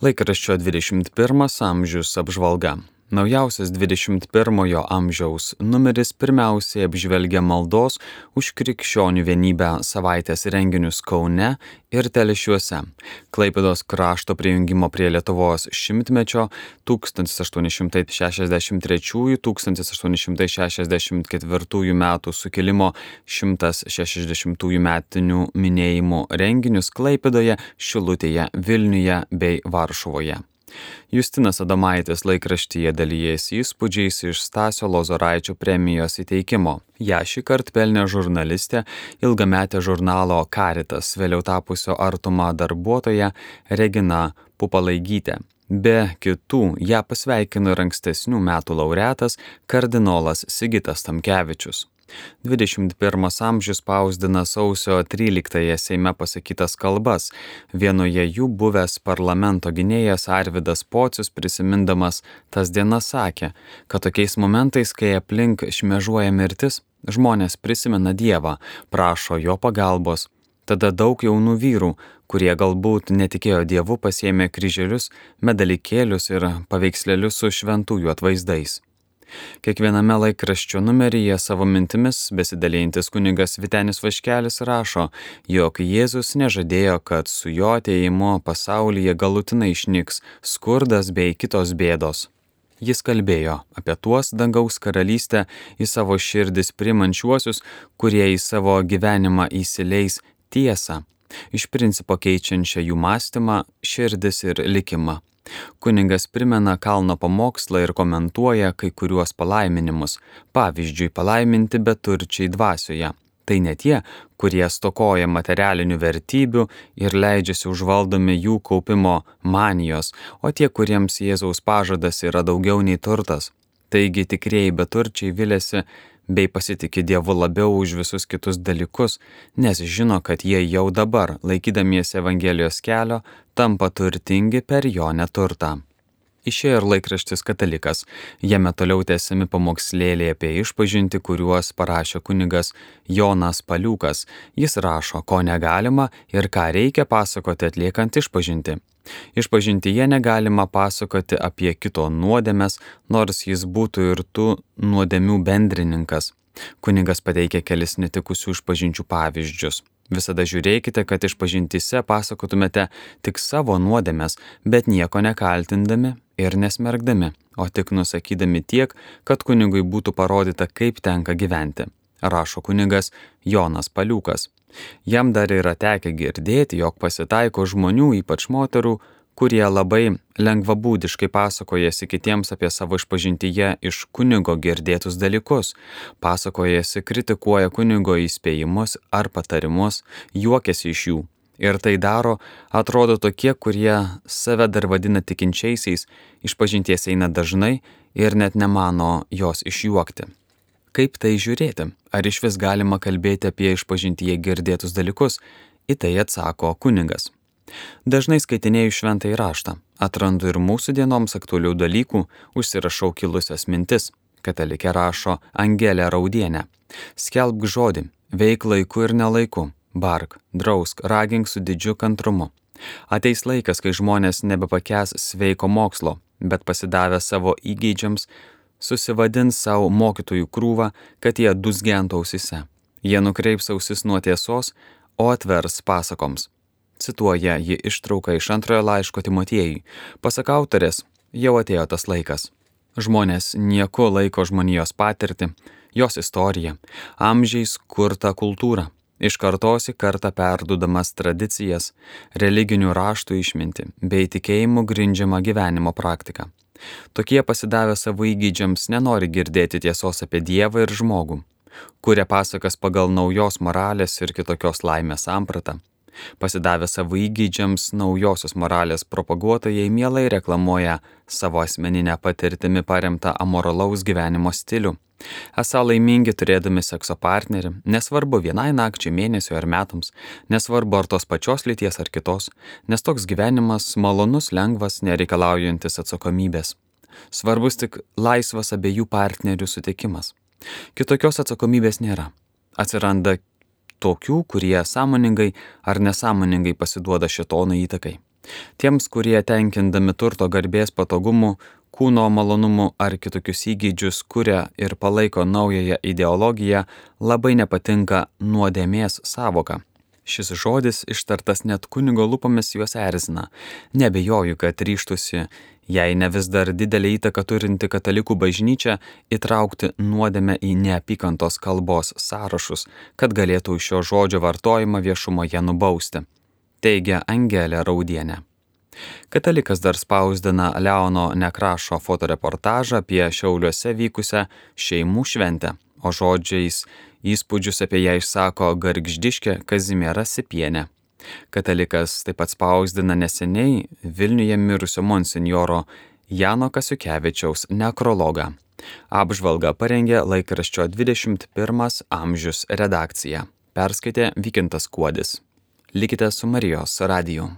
Laikraščio 21 amžius apžvalga. Naujausias 21-ojo amžiaus numeris pirmiausiai apžvelgia maldos už krikščionių vienybę savaitės renginius Kaune ir Telešiuose. Klaipidos krašto prijungimo prie Lietuvos šimtmečio 1863-1864 metų sukilimo 160 metinių minėjimų renginius Klaipidoje, Šilutėje, Vilniuje bei Varšuvoje. Justinas Adomaitis laikraštyje dalyjasi įspūdžiais iš Stasio Lozoraičio premijos įteikimo. Ja šį kartą pelnė žurnalistė, ilgametė žurnalo Karitas, vėliau tapusio artumą darbuotoja Regina Pupalaigytė. Be kitų, ją pasveikino ir ankstesnių metų laureatas kardinolas Sigitas Tamkevičius. 21 amžius spausdina sausio 13-ąją Seime pasakytas kalbas. Vienoje jų buvęs parlamento gynėjas Arvidas Pocius prisimindamas tas dienas sakė, kad tokiais momentais, kai aplink šmežuoja mirtis, žmonės prisimena Dievą, prašo jo pagalbos. Tada daug jaunų vyrų, kurie galbūt netikėjo Dievu, pasėmė kryželius, medalikėlius ir paveikslelius su šventųjų atvaizdais. Kiekviename laikraščio numeryje savo mintimis besidalintis kunigas Vitenis Vaškelis rašo, jog Jėzus nežadėjo, kad su jo ateimu pasaulyje galutinai išnyks skurdas bei kitos bėdos. Jis kalbėjo apie tuos dangaus karalystę į savo širdis primančiuosius, kurie į savo gyvenimą įsileis tiesą, iš principo keičiančią jų mąstymą, širdis ir likimą. Kuningas primena kalno pamokslą ir komentuoja kai kuriuos palaiminimus, pavyzdžiui, palaiminti beturčiai dvasioje. Tai ne tie, kurie stokoja materialinių vertybių ir leidžiasi užvaldomi jų kaupimo manijos, o tie, kuriems Jėzaus pažadas yra daugiau nei turtas. Taigi tikrieji beturčiai vilėsi bei pasitikė Dievu labiau už visus kitus dalykus, nes žino, kad jie jau dabar, laikydamiesi Evangelijos kelio, tampa turtingi per jo neturtą. Išėjo ir laikraštis katalikas, jame toliau tęsiami pamokslėliai apie išpažinti, kuriuos parašė kunigas Jonas Paliukas. Jis rašo, ko negalima ir ką reikia pasakoti atliekant išpažinti. Išpažintyje negalima pasakoti apie kito nuodėmės, nors jis būtų ir tų nuodėmių bendrininkas. Kunigas pateikia kelis netikusių išpažinčių pavyzdžius. Visada žiūrėkite, kad išpažintyse pasakotumėte tik savo nuodėmės, bet nieko nekaltindami ir nesmergdami, o tik nusakydami tiek, kad kunigui būtų parodyta, kaip tenka gyventi. Rašo kunigas Jonas Paliukas. Jam dar yra tekę girdėti, jog pasitaiko žmonių, ypač moterų, kurie labai lengvabūdiškai pasakojasi kitiems apie savo išpažintyje iš kunigo girdėtus dalykus, pasakojasi, kritikuoja kunigo įspėjimus ar patarimus, juokiasi iš jų. Ir tai daro, atrodo tokie, kurie save dar vadina tikinčiaisiais, išpažinties eina dažnai ir net nemano jos išjuokti. Kaip tai žiūrėti? Ar iš vis galima kalbėti apie išpažintyje girdėtus dalykus? Į tai atsako kuningas. Dažnai skaitinėjau šventą įraštą, atrandu ir mūsų dienoms aktualių dalykų, užsirašau kilusias mintis. Katalikė rašo Angelė Raudienė. Skelbk žodį, veik laiku ir nelaiku, bark, drausk, ragink su didžiu kantrumu. Ateis laikas, kai žmonės nebepakęs sveiko mokslo, bet pasidavę savo įgeidžiams, susivadins savo mokytojų krūvą, kad jie dusgentų ausise. Jie nukreips ausis nuo tiesos, o atvers pasakoms. Cituoja ji ištrauką iš antrojo laiško Timotiejui. Pasak autorės, jau atėjo tas laikas. Žmonės nieko laiko žmonijos patirtį, jos istoriją, amžiais kurtą kultūrą, iš kartos į kartą perdudamas tradicijas, religinių raštų išminti bei tikėjimų grindžiamą gyvenimo praktiką. Tokie pasidavę savo įgydžiams nenori girdėti tiesos apie Dievą ir žmogų, kuria pasakas pagal naujos moralės ir kitokios laimės sampratą. Pasidavę savo įgydžiams naujosios moralės propaguotojai mielai reklamuoja savo asmeninę patirtimi paremtą amoralaus gyvenimo stilių. Esą laimingi turėdami sekso partnerį, nesvarbu vienai nakčiai, mėnesiui ar metams, nesvarbu ar tos pačios lyties ar kitos, nes toks gyvenimas malonus, lengvas, nereikalaujantis atsakomybės. Svarbus tik laisvas abiejų partnerių sutikimas. Kitokios atsakomybės nėra. Atsiranda tokių, kurie sąmoningai ar nesąmoningai pasiduoda šitono įtakai. Tiems, kurie tenkindami turto garbės patogumų, kūno malonumų ar kitokius įgydžius kuria ir palaiko naująją ideologiją, labai nepatinka nuodėmės savoka. Šis žodis ištartas net kunigo lūpomis juos erzina. Nebejoju, kad ryštusi, jei ne vis dar didelį įtaką turinti katalikų bažnyčia, įtraukti nuodėmę į neapykantos kalbos sąrašus, kad galėtų šio žodžio vartojimą viešumoje nubausti. Teigia Angelė Raudienė. Katalikas dar spausdina Leono Nekrašo fotoreportažą apie Šiauliuose vykusią šeimų šventę, o žodžiais Įspūdžius apie ją išsako gargždiškė Kazimiera Sipienė. Katalikas taip pat spausdina neseniai Vilniuje mirusio monsinjoro Jano Kasiukevičiaus nekrologą. Apžvalgą parengė laikraščio 21 amžius redakcija. Perskaitė Vykintas Kuodis. Likite su Marijos radiju.